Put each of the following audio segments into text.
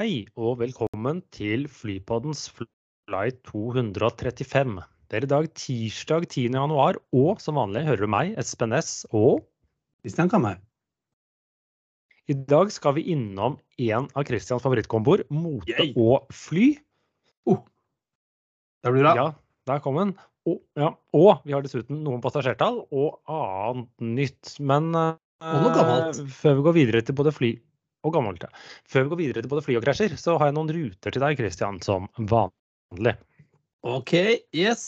Hei og velkommen til Flypoddens flight 235. Det er i dag tirsdag 10. januar, og som vanlig hører du meg, Espen Næss, og Kristian Kamhaug. i dag skal vi innom en av Christians favorittkomboer, mote Yay. og fly. Det blir bra. Ja, der kom den. Og, ja, og vi har dessuten noen passasjertall og annet nytt. Men eh, Og noe gammelt. før vi går videre til både fly og gammelt. Før vi går videre til både fly og krasjer, så har jeg noen ruter til deg, Christian, som vanlig. OK, yes.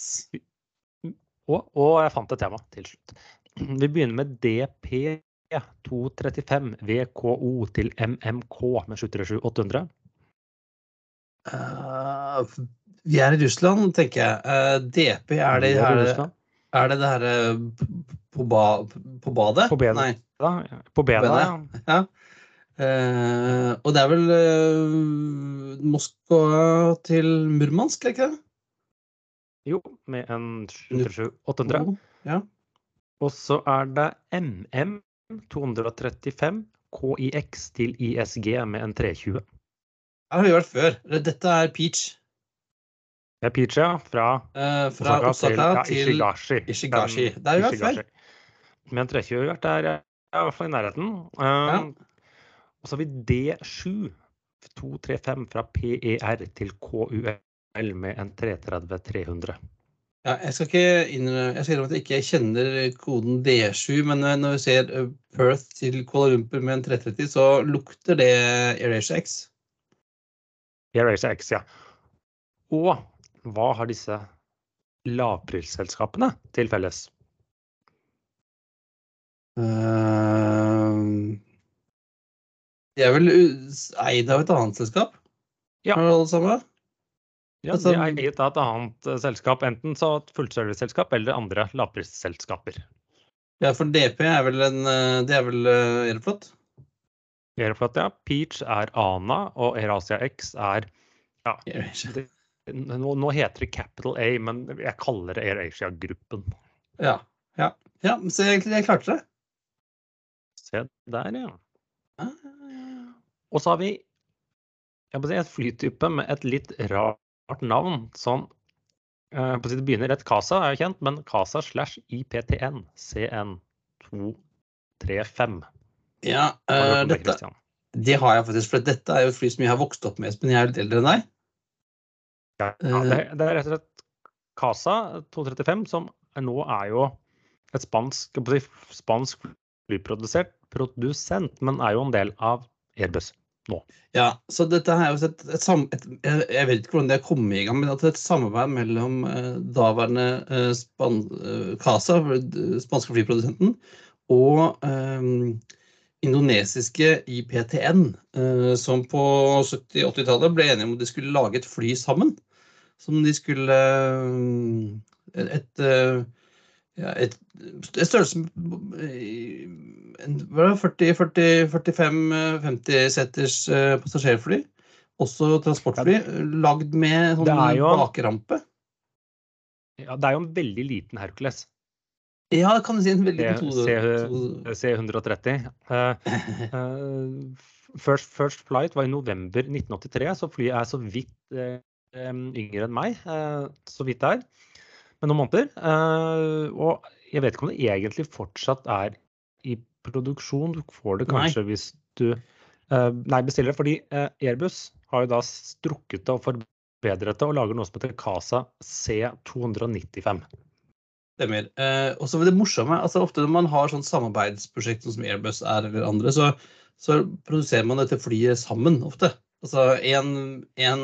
Og, og jeg fant et tema til slutt. Vi begynner med DP235 VKO til MMK med 737-800. Uh, vi er i Russland, tenker jeg. Uh, DP, er det, er det, er det det herre på, ba, på badet? På benet. Nei. Da, på benet, ja. Ja. Eh, og det er vel eh, Moskva til Murmansk, er ikke det? Jo, med en 737-800. Ja. Og så er det MM 235 KIX til ISG med en 320. Det har vi vært før. Dette er Peach. Det er Picha fra eh, fra Osaka ja, til Ishigashi. Ishigashi. Det har vi vært før. Med en 320 har vi vært der, i hvert fall i nærheten. Um, Og så har vi D7 235 fra PER til KUL med en 330-300. Ja, jeg skal ikke innrømme, jeg skal innrømme at jeg ikke kjenner koden D7, men eh, når vi ser eh, Perth til Kuala Lumpur med en 330, så lukter det AirAsia X. AirAsia X, ja. Og hva har disse lavprisselskapene til felles? Uh, de er vel eid av et annet selskap? Ja. Er det alle sammen? Ja, Altså- de er eiet av et annet eh, selskap, enten så et fullserviceselskap eller andre lavprisselskaper. Ja, for DP er vel en eh, Det er vel Aeroflot? Aeroflot, ja. Peach er Ana, og AirAsia X er ja, det, nå, nå heter det Capital A, men jeg kaller det AirAsia-gruppen. Ja. ja. ja så jeg, jeg klarte det. Se der, ja. Og så har vi si, et flytype med et litt rart navn. Sånn eh, på Det begynner rett Casa, er jo kjent, men Casa slash IPTN CN235. Ja, eh, det, dette, det har jeg faktisk. For dette er jo et fly som jeg har vokst opp med, Espen. Jeg er litt eldre enn deg. Ja, det, det er rett og slett Casa 235, som nå er jo et spansk, spansk flyprodusert produsent, men er jo en del av Airbus nå. Ja, så dette er jo et, et, et jeg, vet ikke hvordan det er kommet i gang, men at det er et samarbeid mellom eh, daværende eh, span, eh, CASA, spanske flyprodusenten, og eh, indonesiske IPTN, eh, som på 70-80-tallet ble enige om at de skulle lage et fly sammen. Som de skulle eh, Et, eh, ja, et, et størrelse eh, hva er det, 40-45-50 seters eh, passasjerfly. Også transportfly. Lagd med sånn jo- bakrampe. Ja, det er jo en veldig liten Hercules. Ja, det kan du si. En veldig liten. C130. Eh, uh, first, first flight var i november 1983, så flyet er så vidt uh, yngre enn meg. eh, så vidt det er. Med noen måneder. Eh, og jeg vet ikke om det egentlig fortsatt er i produksjon. Du får det Nei. kanskje hvis du eh, Nei, bestiller det. Fordi eh, Airbus har jo da strukket det og forbedret det og lager noe som heter Casa C295. Stemmer. Eh, og så er det morsomme altså Ofte når man har sånn samarbeidsprosjekt som Airbus er, eller andre, så, så produserer man dette flyet sammen ofte. Altså en, en,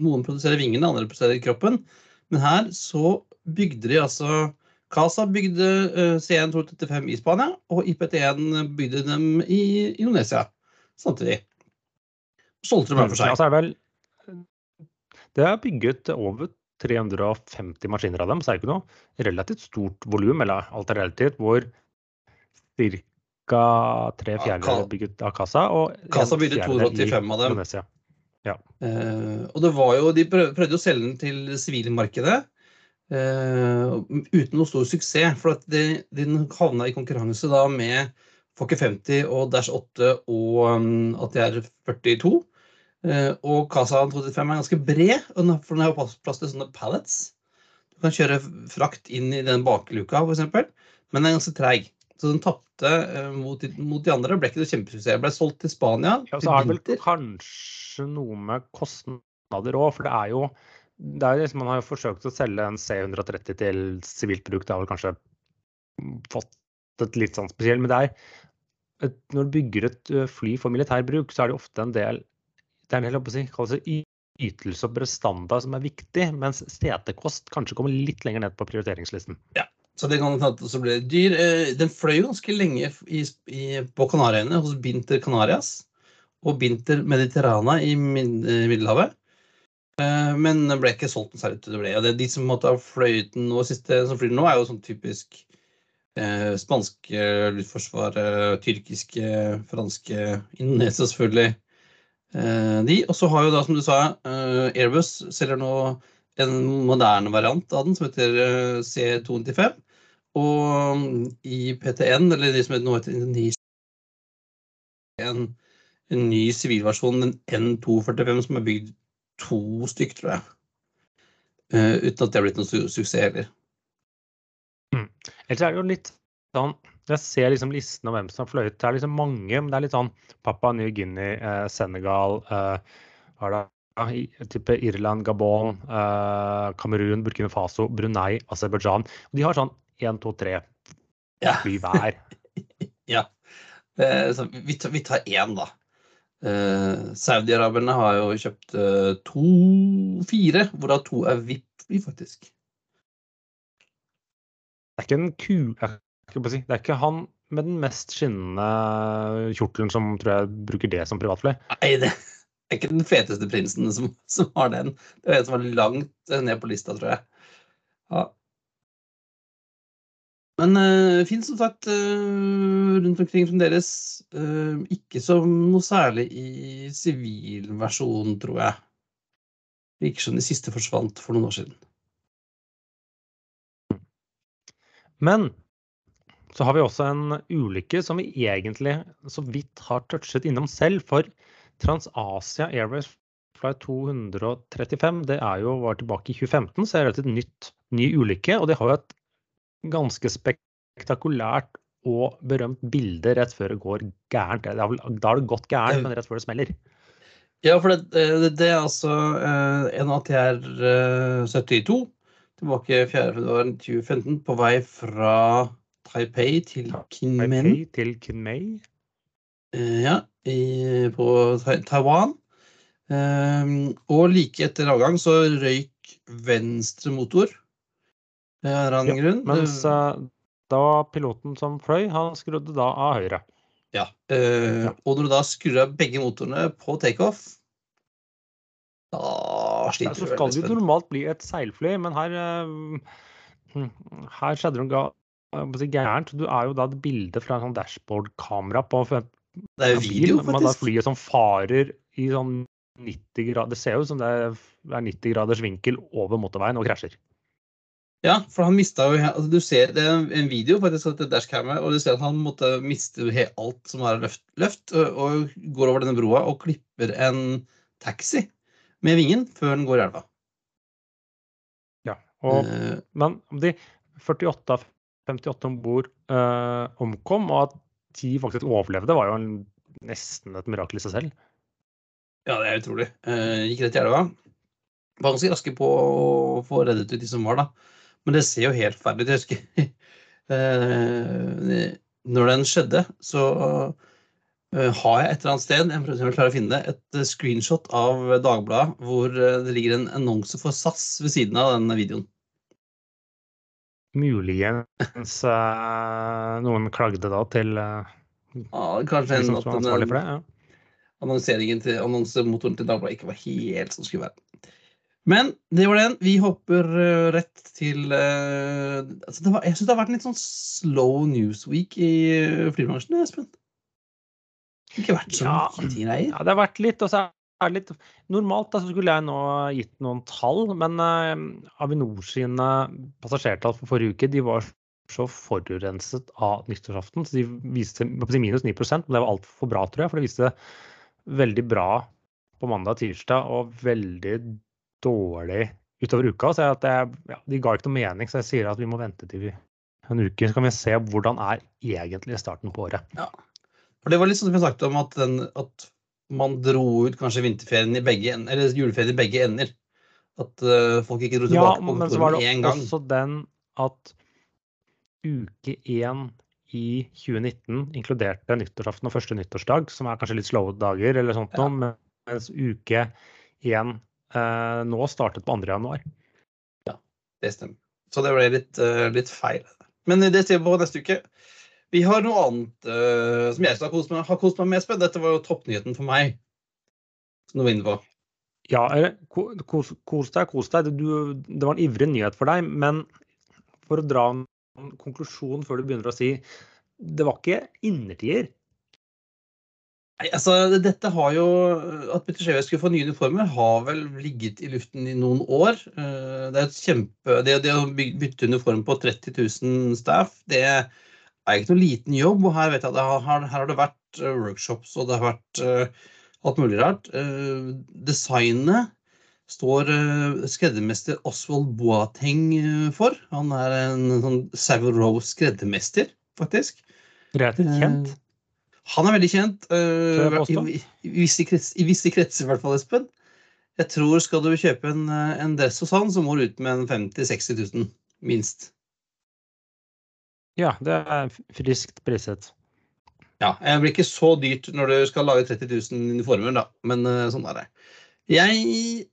Noen produserer vingene, andre produserer kroppen. Men her så bygde de altså Casa bygde C1 235 i Spania, og IPT1 bygde dem i Indonesia samtidig. Solgte dem hver for seg. Altså, vel Det er bygget over 350 maskiner av dem, så er det ikke noe relativt stort volum, eller alt er relativt, hvor ca. tre fjerdedeler er bygget av Casa, og Casa bygde i 285 av dem. Indonesia. Eh, og det var jo, De prøv- prøvde å selge den til sivilmarkedet eh, uten noe stor suksess. For at de, de havna i konkurranse da med Fokker 50 og Dash 8 og um, ATR 42. Eh, og Casa 235 er ganske bred, for den har plass til sånne pallets. Du kan kjøre frakt inn i den bakluka, f.eks., men den er ganske treig. Så den tapte eh, mot, mot de andre. Ble ikke noe kjempesuksess. Ble solgt til Spania. Ja, så er det vel kanskje noe med kostnader òg, for det er jo det er liksom, Man har jo forsøkt å selge en C130 til sivilt bruk. Det har vel kanskje fått et litt sånn spesielt, men det er et, når du bygger et fly for militær bruk, så er det ofte en del det er en del si, det ytelse og prestanda som er viktig, mens setekost kanskje kommer litt lenger ned på prioriteringslisten. Så det kan hende det ble dyr. Eh, Den fløy ganske lenge i, i, på Kanariøyene, hos Binter Canarias og Binter Mediterrana i eh, Middelhavet. Eh, Men den ble ikke solgt noe særlig til det ble. Og det, de som måtte ha fløyet den nå, siste som flyr nå, er jo sånn typisk eh, spanske luftforsvar, tyrkiske, franske, Indonesia selvfølgelig. Eh, de. Og så har jo da, som du sa, Airbus selger nå en moderne variant av den som heter eh, C295. Og mm, i PTN, eller det som nå heter en, en ny sivilversjon, den N245, som er bygd to stykk, tror jeg. Uh, uten at det har blitt noen su suksess heller. Ellers er det jo litt sånn Jeg ser liksom listen om hvem som har fløyet. Det er liksom mange, men det er litt sånn Papua New Guinea, eh, Senegal eh, er det? Type Irland, Gabon, eh, Kamerun, Burkina Faso, Brunei, Aserbajdsjan. De har sånn én, to, tre Ja. fly hver. ja. Eh, så vi, tar, vi tar én, da. Eh, Saudi-araberne har jo kjøpt eh, to fire, hvorav to er VIP-fly, faktisk. Det er ikke en ku... Si, det er ikke han med den mest skinnende kjortelen som tror jeg bruker det som privatfly. Nei, det er ikke den feteste prinsen som, som har den. Det er en som er langt ned på lista, tror jeg. Ja. Men uh, finnes som sagt eh, rundt omkring fremdeles. eh, ikke så noe særlig i sivilversjonen, tror jeg. Virker som de siste forsvant for noen år siden. Men så har vi også en ulykke som vi egentlig så vidt har touchet innom selv. For TransAsia Airways Flight 235 det er jo, var tilbake i 2015, så er det et nytt, ny ulykke. Og det har jo et ganske spektakulært og berømt bilde rett før det går gærent. Da har det gått gærent, men rett før det smeller. Ja, for det, det, det er altså eh, en ATR eh, 72 tilbake 4. februar 2015 på vei fra Taipei til Kinmen. Taipei til Kinmei. Eh, ja, i, på Taiwan. Eh, og like etter avgang så røyk venstre motor. Eh, Av en annen grunn. Mens uh, da piloten som fløy, han skrudde da av høyre. Ja. Uh, Ja. Og når du da skrur av begge motorene på takeoff, da Ja, sliter så skal det jo normalt bli et seilfly, men her uh, her skjedde det noe gærent. Du er jo da et bilde fra en sånn dashboardkamera på en Det er jo bil, video, men da flyet som farer i sånn 90 grader Det ser jo ut som det er 90 graders vinkel over motorveien og krasjer. Ja, for han mista jo altså, Du ser det er en video faktisk dette dashcamet, og du ser at han måtte miste alt som er løft, løft, og går over denne broa og klipper en taxi med vingen før den går i elva. Ja. Og, uh, men om de 48 av 58 om bord uh, omkom, og at de faktisk overlevde, var jo en, nesten et mirakel i seg selv. ja, det er utrolig. Uh, gikk rett i elva. Var ganske raske på å få reddet ut de som var, da. Men det ser jo helt ferdig ut. Jeg husker eh, Når den skjedde, så eh, har jeg et eller annet sted jeg prøver å klare å finne det, et eh, screenshot av Dagbladet hvor det ligger en annonse for SAS ved siden av den videoen. Muligens noen klagde da til Ja, kanskje en som var ansvarlig for det. Ja. annonseringen til annonsemotoren til Dagbladet ikke var helt som skulle være. Men det var den. Vi hopper uh, rett til uh, altså det var, Jeg syns det har vært en litt sånn slow news week i uh, flybransjen, Espen. Ikke vært så Ja. mye greier. Ja, det har vært litt, og så er det litt Normalt da, så skulle jeg nå gitt noen tall, men uh, Avinor sine passasjertall for forrige uke de var så forurenset av nyttårsaften, så de viste minus 9% men det var altfor bra, tror jeg. For det viste veldig bra på mandag og tirsdag og veldig dårlig utover uka. Så jeg det, ja, de ga ikke noe mening, så jeg sier at vi må vente til vi, en uke. Så kan vi se hvordan er egentlig starten på året. Ja. For det var litt sånn som jeg snakket om, at, den, at man dro ut kanskje vinterferien i begge ender, eller juleferien i begge ender. At uh, folk ikke dro tilbake ja, på men så var det en gang. også den at uke én i 2019 inkluderte nyttårsaften og første nyttårsdag, som er kanskje litt slowe dager, eller sånt Ja. noe, mens uke én nå startet på 2. januar. Ja, Det stemmer. Så det ble litt, eh, litt feil. Men det ser vi på neste uke. Vi har noe annet uh, som jeg skal ha kost meg, har kost meg med, Espen. Dette var jo toppnyheten for meg. Som du var inne på. Ja, kos, kos deg, kos deg. Du, det var en ivrig nyhet for deg, men for å dra en konklusjon før du begynner å si det var ikke innertier. Nei, altså, dette har jo At Scheve skulle få nye uniformer, har vel ligget i luften i noen år. Eh, Det er et kjempe Det, det å bytte uniform på 30 000 staff, det er ikke noen liten jobb. Og her vet jeg har, her har det vært eh, workshops, og det har vært eh, alt mulig rart. Eh, Designet står eh, skreddermester Oswald Boateng for. Han er en sånn Savile Row skreddermester, faktisk. Relativt kjent. Eh, Han er veldig kjent. Uh, i, i, i, visse krets, I visse kretser, i hvert fall, Espen. Jeg tror skal du kjøpe en, eh, en dress hos han, så må du ut med en 50 000-60 000, minst. Ja, det er friskt priset. Ja, Det blir ikke så dyrt når du skal lage 30 000 uniformer, da. Men eh, sånn er det. Jeg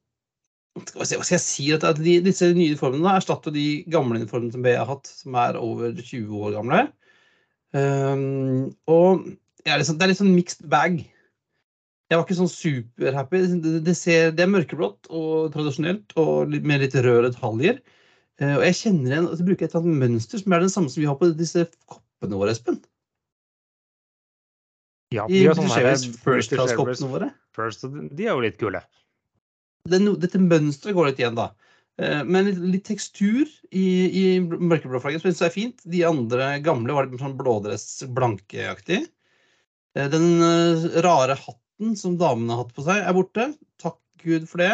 skal vi se, Hva skal jeg si? At de, disse nye uniformene da, erstatter de gamle uniformene som BI har hatt, som er over 20 år gamle. Um, og er sånn- det er litt sånn mixed bag. Jeg var ikke sånn superhappy. Det, det, ser, det er mørkeblått og tradisjonelt og med litt røde detaljer. Eh, og jeg kjenner igjen at de bruker et eller annet mønster som er den samme som vi har på disse koppene våre, Espen. Ja, vi de har British First Class-koppene våre. First, de er jo litt kule. det, no- dette mønsteret går litt igjen, da. Eh, Men litt, litt tekstur i, i mørkeblåflagget som jeg er fint. De andre gamle var litt sånn blådress, blankeaktig. Eh, Den eh, rare hatten som damene har hatt på seg, er borte. Takk Gud for det.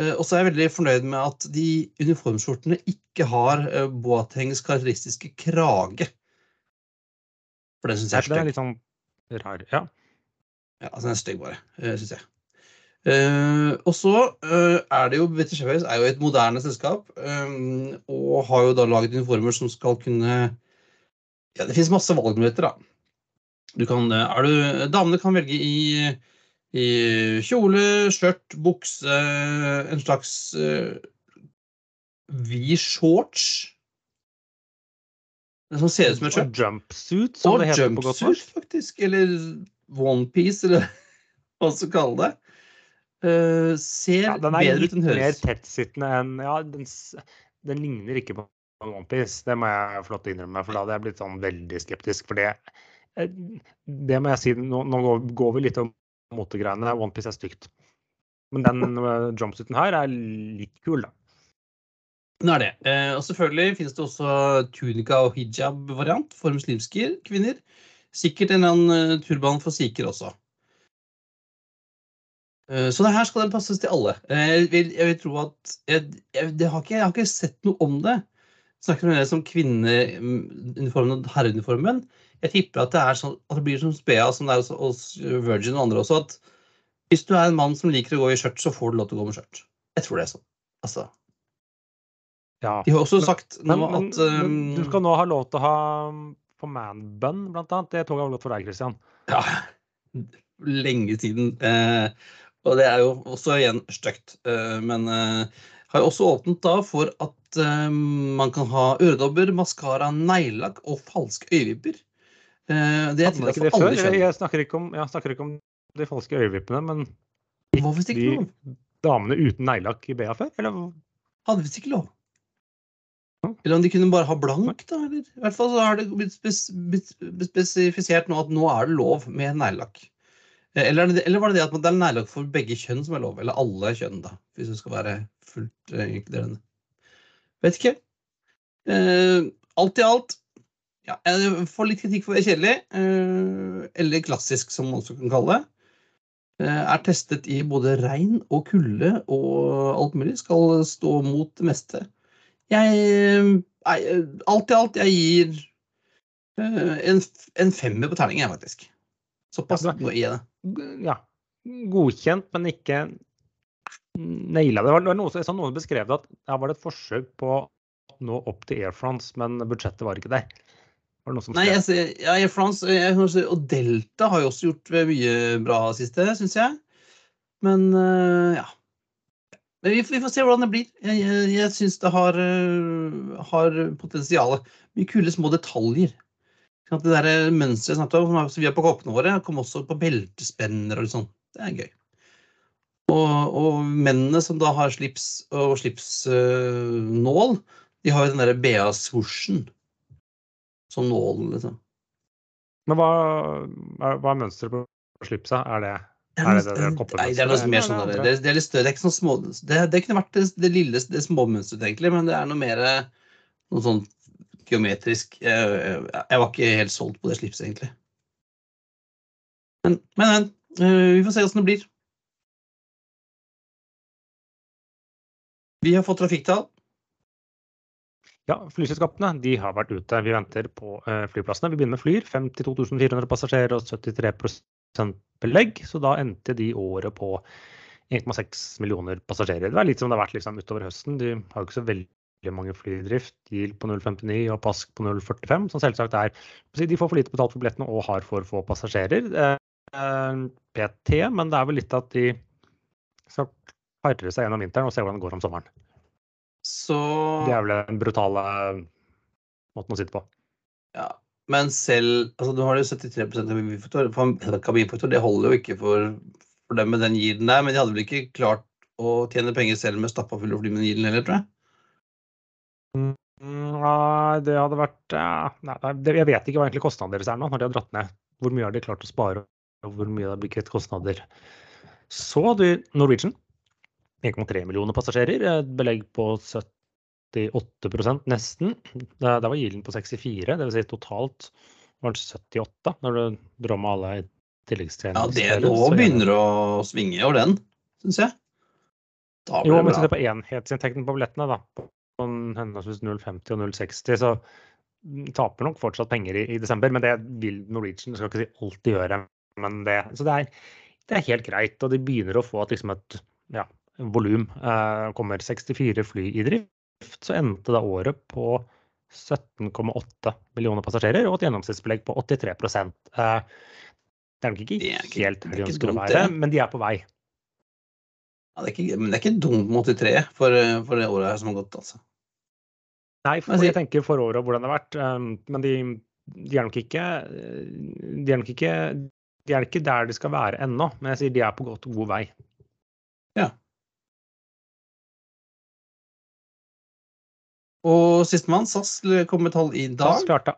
Eh, Og så er jeg veldig fornøyd med at de uniformskjortene ikke har Boatengs karakteristiske krage. For den syns jeg er Den er litt sånn rar. Ja. Ja, altså den er stygg, bare, syns jeg. Og så er det jo British Airways er jo et moderne selskap, og har jo da laget uniformer som skal kunne Ja, det finnes masse valgmuligheter, da. Du kan, eh, er du, damene kan velge i, i kjole, skjørt, bukse, en slags uh, vid shorts. Det som ser ut som et skjørt. Og jumpsuit, som Og det heter på godt norsk. faktisk. Eller onepiece, eller hva man skal kalle det. Uh, ser Ja, den er litt mer høres. tettsittende enn Ja, den, den ligner ikke på en OnePiece. Det må jeg få lov til å innrømme, for da hadde jeg blitt sånn veldig skeptisk. For det, eh, det må jeg si, nå, nå går, vi litt om motegreiene. OnePiece er stygt. Men den uh, jumpsuiten her er litt kul, da. Den er det. Eh, og selvfølgelig finnes det også tunika og hijab-variant for muslimske kvinner. Sikkert en eller annen eh, turban for sikher også. Eh, Så det her skal den passes til alle. Eh, Jeg vil, jeg vil tro at jeg, jeg, har ikke, jeg har ikke sett noe om det. Jeg snakker om det som kvinneuniformen og herreuniformen. Jeg tipper at det, er sånn, at det blir som Spea, som det er hos, Virgin og andre også, at hvis du er en mann som liker å gå i skjørt, så får du lov til å gå med skjørt. Jeg tror det er sånn. Altså, Ja. de har også Men- sagt nå Men, at um, du skal nå ha lov til å ha um, på manbun, blant annet. Det toget har gått for deg, Christian. Ja, lenge siden. Eh, og det er jo også igjen stygt. Eh, men eh, har også åpnet da for at eh, man kan ha øredobber, maskara, neglelakk og falske øyevipper. Eh, det Hadde man ikke det før? alle. Jeg snakker ikke om, jeg snakker ikke om de falske øyevippene, men ikke de lov. damene uten neglelakk i BA før? Eller? Hadde visst ikke lov. Eller om de kunne bare ha blank, da. Eller. I hvert fall så har det blitt spes spesifisert nå at nå er det lov med neglelakk. Eh, Eller, er eller var det det at det er neglelakk for begge kjønn som er lov? Eller alle kjønn, da, hvis det skal være fullt eh, inkluderende. Vet ikke. Eh, alt i alt ja, Jeg får litt kritikk for å være kjedelig. Eh, eller klassisk, som man også kan kalle det. er testet i både regn og kulde og alt mulig. Skal stå mot det meste. Jeg alt i alt, jeg gir en, en femmer på terningen, faktisk. Såpass Ja, nå gir jeg det. Ja. Godkjent, men ikke naila det. Det var noe, som- noen beskrev det at her var det et forsøk på nå opp til Air France, men budsjettet var ikke der. Var det noe som Nei, jeg ser, ja, Air France jeg, og Delta har jo også gjort mye bra siste, syns jeg. Men øh, ja. Men vi, vi får se hvordan det blir. Jeg, jeg, jeg syns det har, har potensial. Mye kule små detaljer. At Det der mønsteret jeg snakket om, som vi har på koppene våre, kom også på beltespenner og litt sånn. Det er gøy. Og, og mennene som da har slips og slipsnål, de har jo den derre BA-swooshen som nål, liksom. Men hva, hva er mønsteret på slipset? Er det Det Er det nei, det er noe mer sånn det det, det er litt større. Det er ikke sånn små Det, det kunne vært det, det lille det småmønsteret, egentlig, men det er noe mer noe sånn geometrisk jeg, jeg, var ikke helt solgt på det slipset, egentlig. Men, men, øh, Vi får se åssen det blir. Vi har fått trafikktall. Ja, flyselskapene de har vært ute. Vi venter på eh, flyplassene. Vi begynner med Flyr. 52 400 passasjerer og 73% belegg. Så da endte de året på 1,6 millioner passasjerer. Det er litt som det har vært liksom, utover høsten. De har jo ikke så veldig mange flydrift. GIL. På 0,59 og Pask på 0,45, som selvsagt er De får for lite betalt for billettene og har for få passasjerer. Eh, PT, men det er vel litt at de skal pare seg gjennom vinteren og se hvordan det går om sommeren. Så Det er vel den brutale måten å sitte på. Ja, men selv altså Du har jo 73% kabinfaktor. for- det holder jo ikke for, for dem med den yielden der. Men de hadde vel ikke klart å tjene penger selv med stappa fulle fly med den yielden heller, tror jeg. Nei, det hadde vært ja, nei, Jeg vet ikke hva egentlig kostnadene deres er nå, når de har dratt ned. Hvor mye har de klart å spare, og hvor mye har blitt kostnader. Så du Norwegian. 1,3 millioner passasjerer. et Belegg på 78 nesten. Da var yielden på 64, dvs. Si totalt var den 78 når du drar med alle Ja, tilleggstjenester. det Nå begynner å svinge over den, syns jeg. Da Jo, blir men hvis du ser på enhetsinntekten på billettene, da. På henholdsvis 0,50 og 0,60, så mm, taper nok fortsatt penger i, i desember. Men det vil Norwegian det skal ikke si alltid gjøre. Men det, så det er, det er helt greit. Og de begynner å få at, liksom et ja, volum. Eh, kommer 64 fly i drift, så endte da året på 17,8 millioner passasjerer og et gjennomsnittsbelegg på 83 eh, Det er nok ikke er ikke- helt det er der de ønsker å være, men de er på vei. Ja, det er ikke, men det er ikke dumt med 83 for, for det året her som har gått, altså. Nei, for jeg tenker for året og hvordan det har vært. Men de, de er nok ikke De er nok ikke de er ikke der de skal være ennå, men jeg sier de er på godt god vei. Og sistemann, SAS, kom med tall i SAS dag. klarte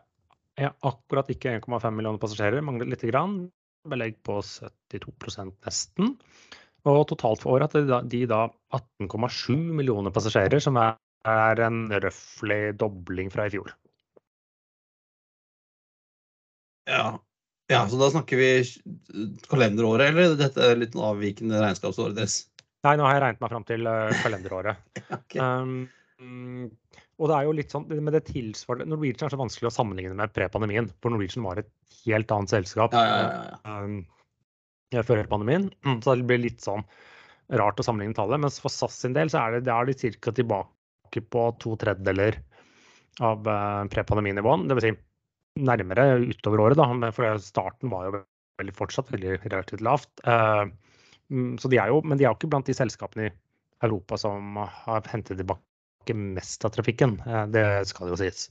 ja, akkurat ikke 1,5 millioner passasjerer, manglet lite grann. Belegg på 72% nesten. Og totalt for året hadde de da, 18,7 millioner passasjerer, som er, en røftlig dobling fra i fjor. Ja. ja, så da snakker vi kalenderåret, eller dette er litt avvikende regnskapsåret deres? Nei, nå har jeg regnet meg fram til eh, kalenderåret. okay. Um, og det er jo litt sånn, men det tilsvarer Norwegian er så vanskelig å sammenligne med pre-pandemien. For Norwegian var et helt annet selskap Ja, ja, ja, ja. um, før pandemien. Mm, Så det blir litt sånn rart å sammenligne tallet. Mens for SAS sin del så er det, det er de ca. tilbake på to tredjedeler av uh, pre-pandeminivåen. Dvs. Si nærmere utover året, da. For starten var jo veldig, fortsatt veldig relativt lavt. Uh, mm, så de er jo, men de er jo ikke blant de selskapene i Europa som har hentet tilbake mest av trafikken. Eh, Det skal jo sies.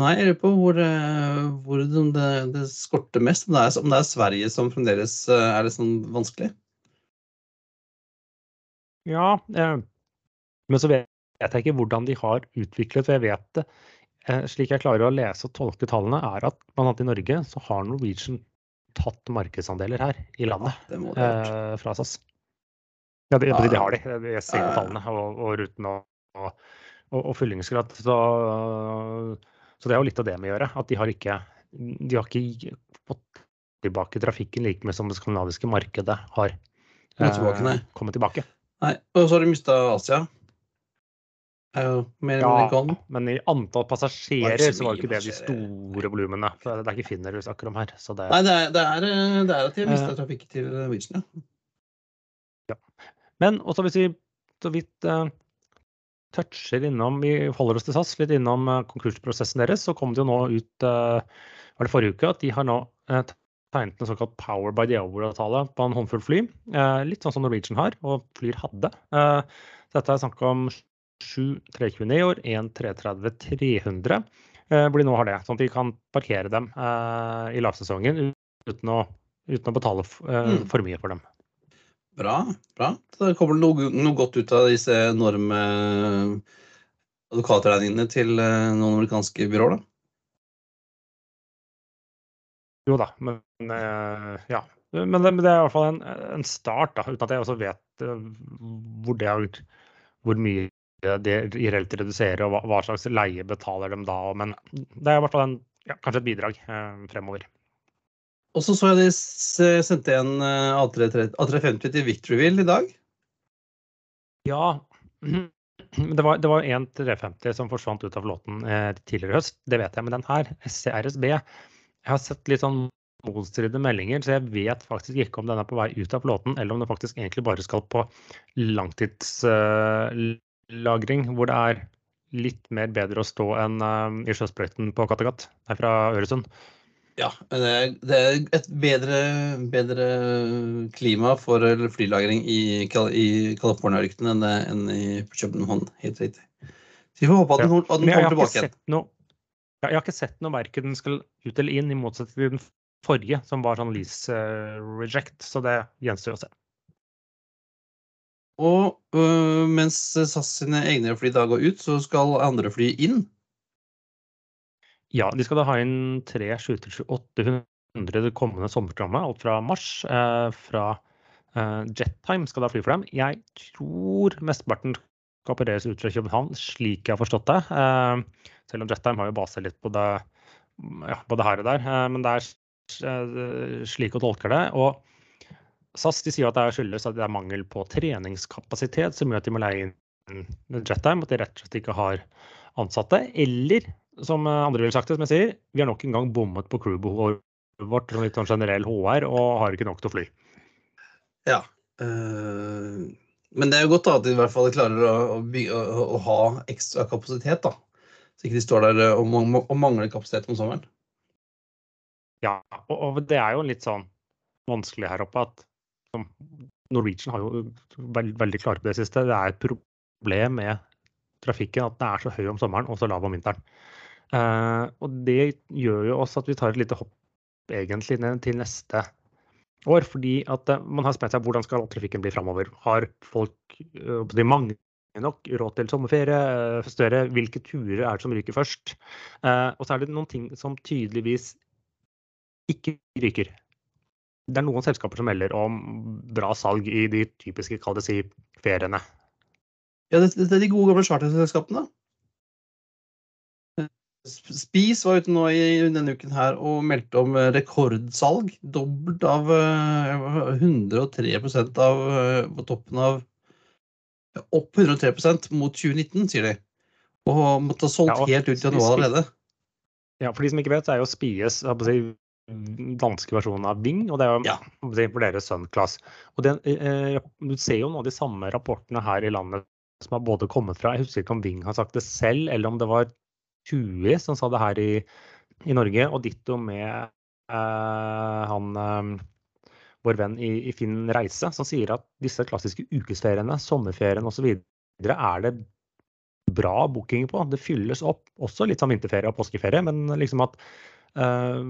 Nei, jeg lurer på hvor, eh, hvor det, det skorter mest. Om det, er, om det er Sverige som fremdeles eh, er litt sånn vanskelig? Ja, eh, men så vet jeg ikke hvordan de har utviklet, for jeg vet det. Eh, slik jeg klarer å lese og tolke tallene, er at annet i Norge så har Norwegian tatt markedsandeler her i landet gjort. eh, fra SAS. Ja, det, Ja, det har de. Jeg ser ja, ja. tallene og, og rutene og, og, og, og fyllingsgrad. Så, så det er jo litt av det med å gjøre. At de har ikke, de har ikke fått tilbake trafikken like mye som det skandinaviske markedet har Kommet tilbake, eh, kommet tilbake. Nei, og så har de mista Asia. Jo mer Ja, mindre men i antall passasjerer det så var det ikke det de store volumene. Det er ikke finner vi snakker om her. Så det, Nei, det er, det er, eh, det er at de har mista uh, trafikk til Norwegian, ja. Men også hvis vi så vidt eh, toucher innom Vi holder oss til SAS, litt innom eh, konkursprosessen deres, så kom det jo nå ut eh, var det forrige uke at de har nå eh, tegnet en såkalt Power by the Hour-avtale på en håndfull fly. Litt sånn som Norwegian har, og Flyr hadde. Så dette er snakk om sju 320 år, én 330-300, eh, hvor de nå har det. Sånn at de kan parkere dem i lavsesongen uten å, uten å betale Mm. for mye for dem. Bra. bra. Det kommer noe, noe godt ut av disse enorme advokatregningene til eh, noen amerikanske byråer, da. Jo da, men eh, ja. Men det, men det er i hvert fall en, en start, da, uten at jeg også vet eh, hvor, det har, hvor mye det reelt reduserer, og hva, hva slags leie betaler dem da. Men det er i hvert fall en, ja, kanskje et bidrag eh, fremover. Og så så jeg de sendte en eh, A330 A350 til Victoryville i dag. Ja, men det var, det var en 350 som forsvant ut av flåten eh, tidligere i høst, det vet jeg. Men den her, CRSB jeg har sett litt sånn motstridende meldinger, så jeg vet faktisk ikke om den er på vei ut av flåten, eller om den faktisk egentlig bare skal på langtidslagring, hvor det er litt mer bedre å stå enn eh, i sjøsprøyten på Kattegat, der fra Øresund. Ja, det er, et bedre, bedre klima for flylagring i, i California-ørkenen enn, enn i København. Helt riktig. Så vi får håpe at den, at den kommer tilbake igjen. noe, jeg har ikke sett noe verken den skal ut eller inn, i motsetning til den forrige, som var sånn lease eh, reject. Så det gjenstår å se. Og øh, mens SAS sine egne fly da går ut, så skal andre fly inn. Ja, de skal da ha inn tre 737-800 det kommende sommerprogrammet, alt fra mars. Eh, fra eh, Jettime skal da fly for dem. Jeg tror mesteparten skal opereres ut fra København, slik jeg har forstått det. Eh, selv om Jettime har jo base litt på det, ja, både her og der. Eh, men det er eh, slik å tolke det. Og SAS de sier at det er skyldes at det er mangel på treningskapasitet som gjør at de må leie inn Jettime, at de rett og slett ikke har ansatte. Eller som eh, andre ville sagt det, som jeg sier, vi har nok en gang bommet på crewbehovet vårt som litt sånn generell HR og har ikke nok til å fly. Ja. øh, men det er jo godt da at de i hvert fall klarer å, å, å, å ha ekstra kapasitet, da. Så ikke de står der øh, og, og mangler kapasitet om sommeren. Ja, og, og det er jo litt sånn vanskelig her oppe at som, Norwegian har jo veld, veldig klare på det siste. Det er et problem med trafikken at den er så høy om sommeren og så lav om vinteren. Eh, og det gjør jo også at vi tar et lite hopp egentlig ned til neste år. Fordi at eh, man har spent seg hvordan skal trafikken bli framover. Har folk eh, de mange nok råd til sommerferie? Større, hvilke turer er det som ryker først? Og så er det noen ting som tydeligvis ikke ryker. Det er noen selskaper som melder om bra salg i de typiske kall det si, feriene. Ja, det, det er de gode gamle charterselskapene. Sp- Spis var ute nå i denne uken her og meldte om eh, rekordsalg. Dobbelt av eh, 103% av eh, på toppen av Opp 103% mot 2019, sier de. Og måtte ha solgt Ja, helt ut i januar allerede. Ja, For de som ikke vet, så er jo Spies si, danske versjonen av Ving, og det er jo Ja. si, for deres Sun-class. Og den, eh, Du ser jo nå de samme rapportene her i landet som har både kommet fra Jeg husker ikke om Ving har sagt det selv, eller om det var TUI som sa det her i, i Norge, og ditto med eh, han eh, vår venn i, i Finn Reise, som sier at disse klassiske ukesferiene, sommerferien osv., er det bra booking på. Det fylles opp, også litt som vinterferie og påskeferie, men liksom at eh,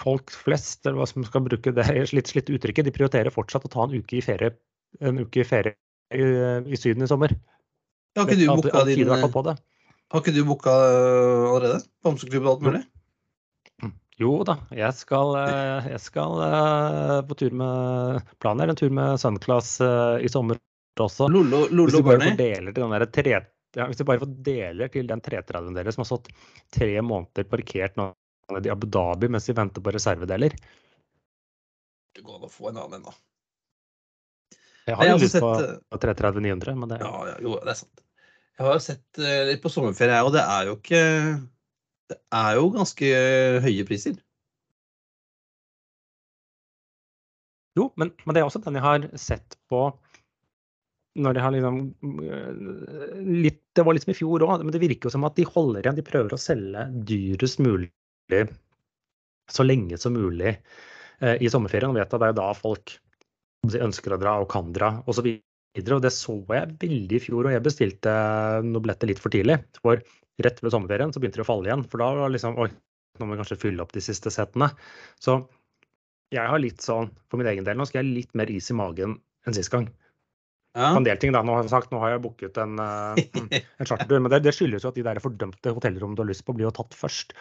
folk flest, eller hva som skal bruke det litt slitt uttrykket, de prioriterer fortsatt å ta en uke i ferie, en uke i, ferie i, i Syden i sommer. Har ikke du booka din Har ikke du booka eh, allerede? Bamseklubb og alt mulig? Jo da, jeg skal, eh, jeg skal eh, på tur med Planen er en tur med Sunclass i sommer også. Lolo Hvis du bare fordeler til den tre, ja, hvis du bare fordeler til den 330-en deres som har stått tre måneder parkert nå i Abu Dhabi mens vi venter på reservedeler. Det går an å få en annen en, da. Jeg har jo lyst på sett, 330-900, men det Ja, ja, jo, det er sant. Jeg har jo sett eh, litt på sommerferie, og det er jo ikke Det er jo ganske høye priser. Jo, men, men det er også den jeg har sett på når jeg har liksom øh, litt, Det var liksom i fjor òg, men det virker jo som at de holder igjen. De prøver å selge dyrest mulig så lenge som mulig eh, i sommerferien. Og vet at det er da folk ønsker å dra og kan dra osv. Og det så jeg veldig i fjor, og jeg bestilte noen billetter litt for tidlig. For rett ved sommerferien så begynte det å falle igjen. For da var det liksom Oi, nå må vi kanskje fylle opp de siste setene. Så jeg har litt sånn, for min egen del, nå skal jeg litt mer is i magen enn sist gang. Ja. En del ting da, nå har jeg sagt, nå har jeg booket en, eh, en chartertur, men det, det skyldes jo at de der fordømte hotellrommene du har lyst på, blir jo tatt først.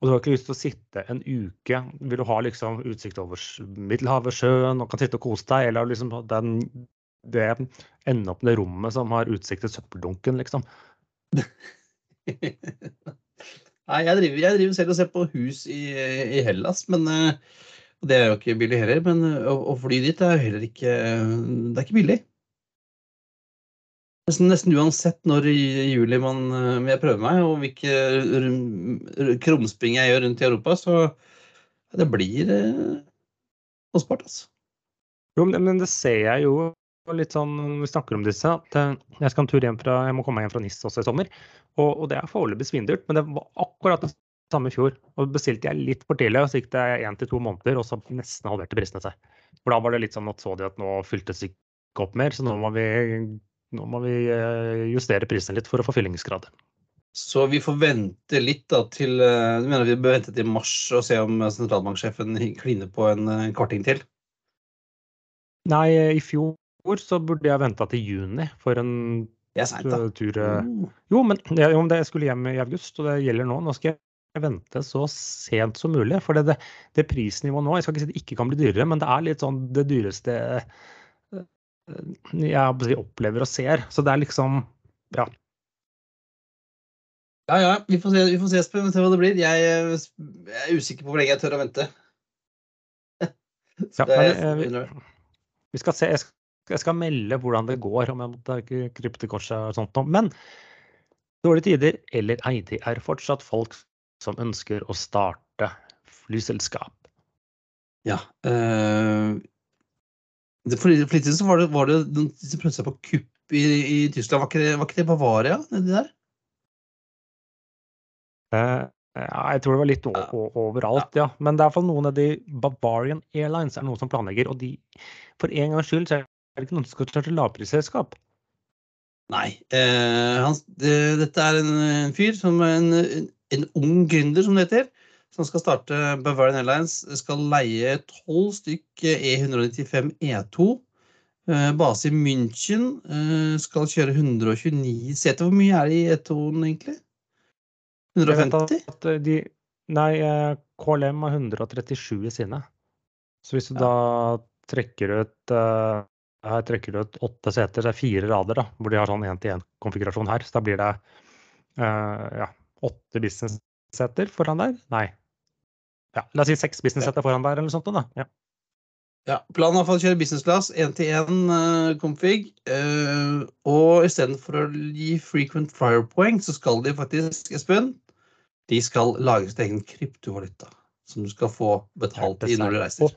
Og du har ikke lyst til å sitte en uke Vil du ha liksom utsikt over Middelhavet, sjøen, og kan sitte og kose deg, eller liksom den, det ende opp med det rommet som har utsikt til søppeldunken, liksom. Nei, jeg driver, jeg driver selv og ser på hus i, i Hellas, men eh, det er jo ikke billig heller. Men eh, å, å fly dit er jo heller ikke Det er ikke billig. Nesten, nesten uansett når i juli man jeg vil prøve meg, og hvilke rum- krumspring jeg gjør rundt i Europa, så det blir eh, kostbart, altså. Jo, men men det ser jeg jo litt sånn vi snakker om disse, at eh, jeg skal en tur hjem fra, jeg må komme meg hjem fra NIS også i sommer. Og, og det er foreløpig svindyrt, men det var akkurat det samme i fjor. Og bestilte jeg litt for tidlig, og så gikk det én til to måneder, og så nesten halverte prisene seg. For da var det litt sånn at så de at nå fyltes ikke opp mer, så nå må vi, nå må vi eh, justere prisene litt for å få fyllingsgrad. Så vi får vente litt da til eh, Du mener vi bør vente til mars og se om sentralbanksjefen kliner på en kvarting til? Nei, i fjor så burde jeg venta til juni for en da. eh, tur. eh, Mm. Jo, men jo, det skulle hjem i august, og det gjelder nå. Nå skal jeg vente så sent som mulig. For det, det, prisnivået nå Jeg skal ikke si det ikke kan bli dyrere, men det er litt sånn det dyreste eh, jeg opplever og ser. Så det er liksom Ja. Ja, ja, vi får se, vi får se, Espen, hva det blir. Jeg, jeg er usikker på hvor lenge jeg tør å vente. Så ja det er- vi, vi skal se. Jeg skal, jeg skal melde hvordan det går, om jeg måtte ta krype til korset og sånt noe. Men dårlige tider eller ei, det er fortsatt folk som ønsker å starte flyselskap. Ja. Øh, det, for, litt siden så var det, var det noen som prøvde seg på kupp i, i Tyskland. Var ikke, det, var ikke det Bavaria nedi der? Eh, Ja, jeg tror det var litt overalt, ja. Men det er iallfall noen av de Bavarian Airlines er noen som planlegger, og de for en gangs skyld så er det ikke noen som skal starte lavprisselskap. Nei. eh, han, det, dette er en, en fyr som en, en, en ung gründer, som det heter. Som skal starte Bavarian Airlines. Skal leie tolv stykk E195 E2. eh, Base i München. eh, Skal kjøre 129 seter. Hvor mye er det i E2-en, egentlig? Jeg vet 150? at eh, de Nei, eh, KLM har 137 i sine. Så hvis du Ja. da trekker ut eh, her trekker du ut åtte seter, så er fire rader, da, hvor de har sånn én-til-én-konfigurasjon her. Så da blir det uh, ja, åtte business-seter foran der. Nei. Ja, la oss si seks business-seter foran der, eller noe sånt. Da. Ja. Ja, planen er å kjøre business class, én-til-én config. eh, og istedenfor å gi frequent flyer-poeng, så skal de faktisk, Espen, de skal lage sin egen kryptovaluta. Som du skal få betalt i når du reiser. Og,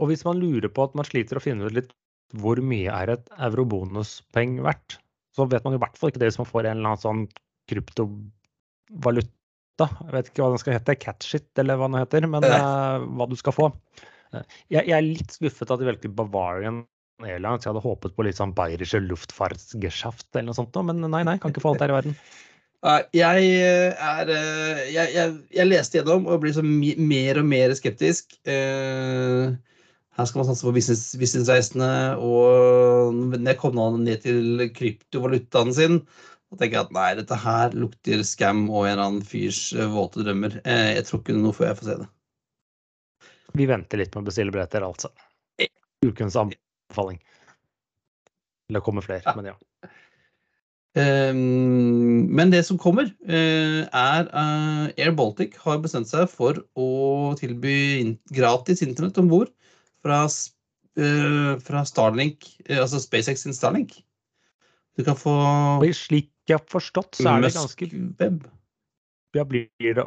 og hvis man lurer på at man sliter å finne ut litt hvor mye er et eurobonuspoeng verdt, så vet man i hvert fall ikke det hvis man får en eller annen sånn kryptovaluta. Jeg vet ikke hva den skal hete, catchit eller hva den heter, men eh, hva du skal få. Jeg, jeg er litt skuffet at de velger Bavarian Airlines. Jeg hadde håpet på litt sånn Bayerische Luftfartsgeschäft eller noe sånt, men nei, nei, kan ikke få alt her i verden. Jeg eh, er eh, jeg, jeg, jeg leste gjennom og blir så mer og mer skeptisk. Eh, Her skal man satse på business, businessreisende, og når jeg kom ned til kryptovalutaen sin, da tenker jeg at nei, dette her lukter scam og en eller annen fyrs eh, våte drømmer. Eh, Jeg tror ikke noe før jeg får se det. Vi venter litt med å bestille billetter, altså. Ukens anbefaling. Det kommer flere, men ja. Ehm, men det som kommer, eh, er Air Baltic har bestemt seg for å tilby gratis internett om bord fra, uh, fra Starlink, altså SpaceX sin Starlink. Du kan få Slik jeg har forstått, så er det ganske web. Ja, blir det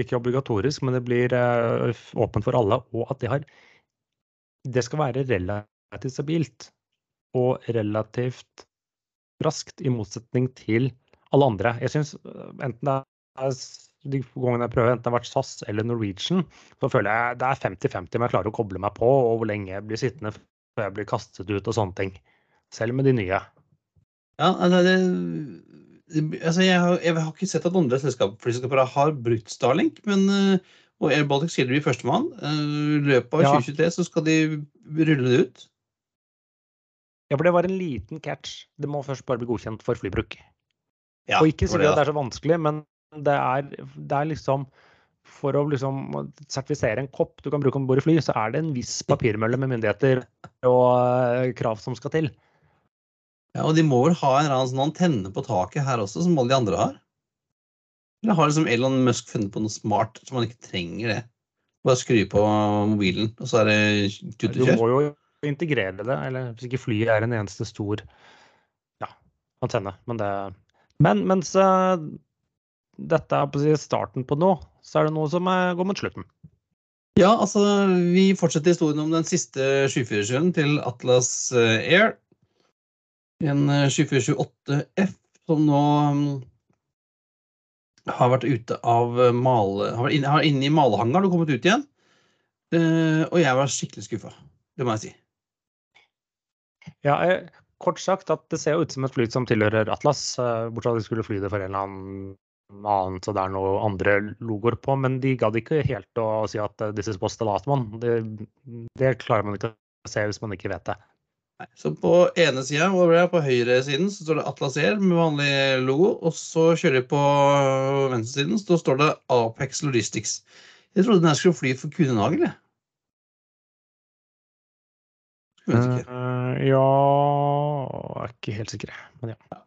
ikke obligatorisk, men det blir uh, åpent for alle. Og at det har Det skal være relativt stabilt og relativt raskt, i motsetning til alle andre. Jeg syns enten det er de gangene jeg prøver, enten det har vært SAS eller Norwegian, så føler jeg det er 50-50 om jeg klarer å koble meg på, og hvor lenge jeg blir sittende før jeg blir kastet ut og sånne ting. Selv med de nye. Ja, det, det, altså jeg, har, jeg, har, ikke sett at andre flyselskaper har brukt Starlink, men og Air Baltic det blir førstemann. I løpet av ja. 2023 så skal de rulle det ut. Ja, for det var en liten catch. Det må først bare bli godkjent for flybruk. Ja, og ikke si at det er så vanskelig, men det er, det er liksom For å liksom sertifisere en kopp du kan bruke om bord i fly, så er det en viss papirmølle med myndigheter og uh, krav som skal til. Ja, Og de må vel ha en eller annen sånn antenne på taket her også, som alle de andre har? Eller har liksom Elon Musk funnet på noe smart som man ikke trenger det? Bare skru på mobilen, og så er det tut og kjør? integrere det. Eller hvis ikke flyet er en eneste stor ja, antenne. Men, det, men mens uh, dette er på starten på noe, så er det noe som er, går mot slutten. Ja, altså vi fortsetter historien om den siste 747-en til Atlas eh, Air. En 7428 eh, som nå um, har vært ute av male... Har vært inne, har inne i malehangaren og kommet ut igjen. Uh, og jeg var skikkelig skuffa. Det må jeg si. Ja, jeg, kort sagt at det ser ut som et fly som tilhører Atlas, eh, bortsett fra at de skulle fly det for en eller annen annen, så det er noe andre logoer på. Men de gadd ikke helt å si at uh, 'this is boss the last one'. Det, det, klarer man ikke å se hvis man ikke vet det. Nei, så på ene sida, på høyresiden, så står det Atlas Air med vanlig logo. Og så kjører jeg på venstresiden, så står det Apex Logistics. Jeg trodde den skulle fly for Kunenagel, jeg. Uh, ja Jeg er ikke helt sikker, men ja.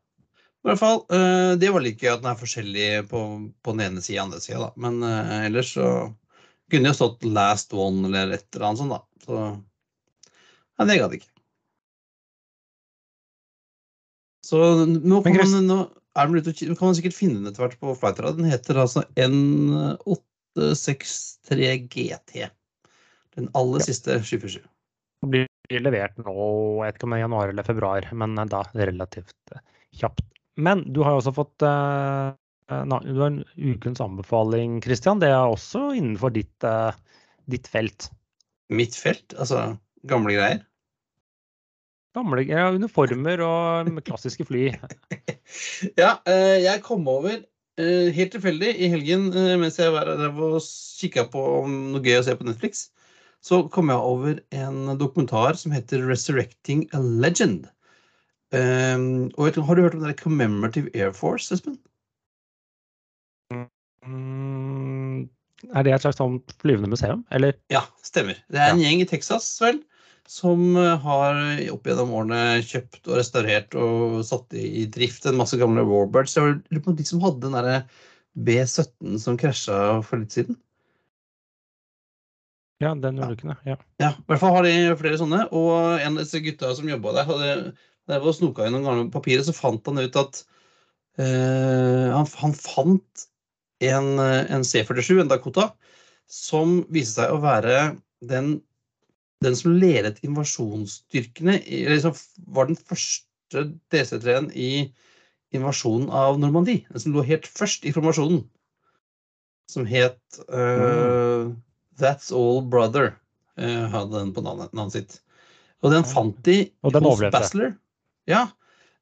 I hvert fall, uh, Det var like gøy at den er forskjellig på, på den ene sida og andre sida, da. Men uh, ellers så kunne det jo stått 'last one' eller et eller annet sånt, da. Så Nei, det gadd ikke. Så nå kan man, nå den ute, kan man sikkert finne den etter hvert på Flightra. Den heter altså N863 GT. Den aller ja. siste 747. Blir levert nå, jeg vet ikke om det er januar eller februar, men eh, da relativt eh, kjapt. Men du har også fått uh, du har en ukens anbefaling, Christian. Det er også innenfor ditt, uh, ditt felt. Mitt felt? Altså gamle greier? Gamle ja, uniformer og klassiske fly. ja, uh, jeg kom over helt tilfeldig i helgen mens jeg var der og kikka på noe gøy å se på Netflix så kom jeg over en dokumentar som heter 'Resurrecting a Legend'. Um, og Har du hørt om det Commemorative Air Force, Espen? Mm, er det et slags sånn flyvende museum, eller? Ja, stemmer. Det er en ja. gjeng i Texas, vel, som eh, har opp gjennom årene kjøpt og restaurert og satt i drift en masse gamle Warbirds. Det var de som hadde den derre B-17 som krasja for litt siden. Ja, den ulykken, ja. ja. I hvert fall har de flere sånne. Og en av disse gutta som jobba der, hadde, der var snoka noen gamle papirer, så fant han ut at uh, han, han, fant en, en, C-47, en Dakota, som viste seg å være den, den som ledet invasjonsstyrkene liksom, var den første DC-3-en i invasjonen av Normandie. Den som lå helt først i formasjonen. Som het uh, mm. That's All Brother uh, hadde den på navnet, navnet, sitt. Og den fant de og den hos Bassler. Ja,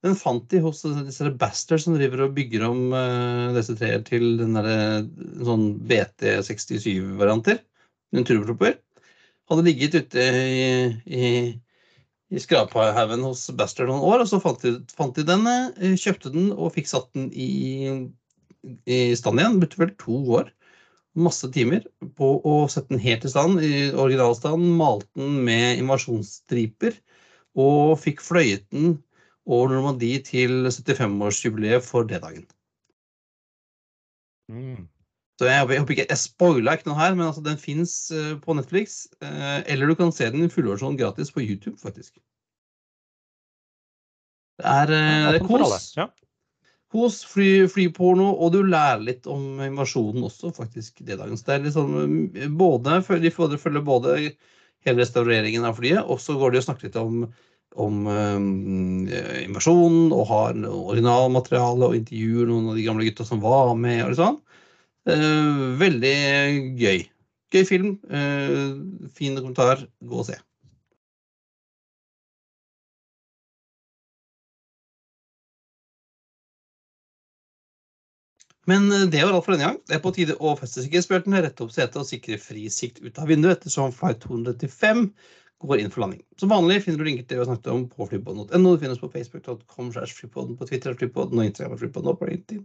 den fant de hos disse Baster som driver og bygger om uh, disse treer til den der, sånn BT67-varianter. En turbopropper. Hadde ligget ute i, i, i skraphaugen hos Baster noen år, og så fant de, fant de den, eh, kjøpte den og fikk satt den i, i stand igjen. Det vel to år masse timer på å sette den helt i stand, i originalstand. Malte den med invasjonsstriper og fikk fløyet den over Normandie til 75-årsjubileet for D-dagen. Mm. Så jeg, jeg håper ikke, jeg spoila ikke noe her, men altså, den fins på Netflix. Uh, eller du kan se den i fullversjon gratis på YouTube, faktisk. Det er, uh, det er kos. Ja. Kos, fly, flyporno, og du lærer litt om invasjonen også, faktisk. det dagens. Det er mm, både, De følger både hele restaureringen av flyet, og så går de og snakker litt om, om eh, invasjonen, og har originalmateriale og intervjuer noen av de gamle gutta som var med. og sånn. Eh, veldig gøy. Gøy film. eh, fin kommentar. Gå og se. Men eh, det var alt for denne gang. Det er på tide å feste sikkerhetsbeltene, rette opp setet og sikre fri sikt ut av vinduet ettersom flight 235 går inn for landing. Som vanlig finner du linker til det vi har snakket om på flypodden.no. Du finner oss på facebook.com flypodden, på Twitter flypodden og Instagram flypodden og på LinkedIn.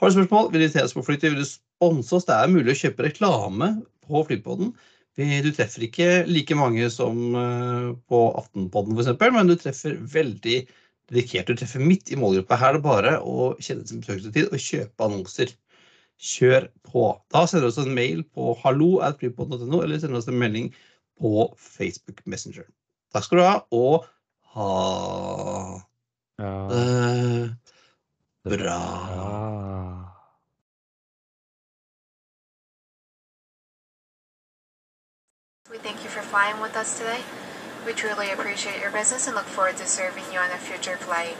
Har du spørsmål, vil du invitere oss på flytid, vil du sponse oss, det er mulig å kjøpe reklame på flypodden. Du treffer ikke like mange som eh, på Aftenpodden f.eks., men du treffer veldig dedikert. Du treffer midt i målgruppa. Her er det bare å kjenne sin besøkelsestid og kjøpe annonser. Kjør på. Da sender du oss en mail på hallo.flypodden.no, eller sender oss en melding på Facebook Messenger. Takk skal du ha, og ha Ja. det bra. We thank you for flying with us today. We truly appreciate your business and look forward to serving you on a future flight.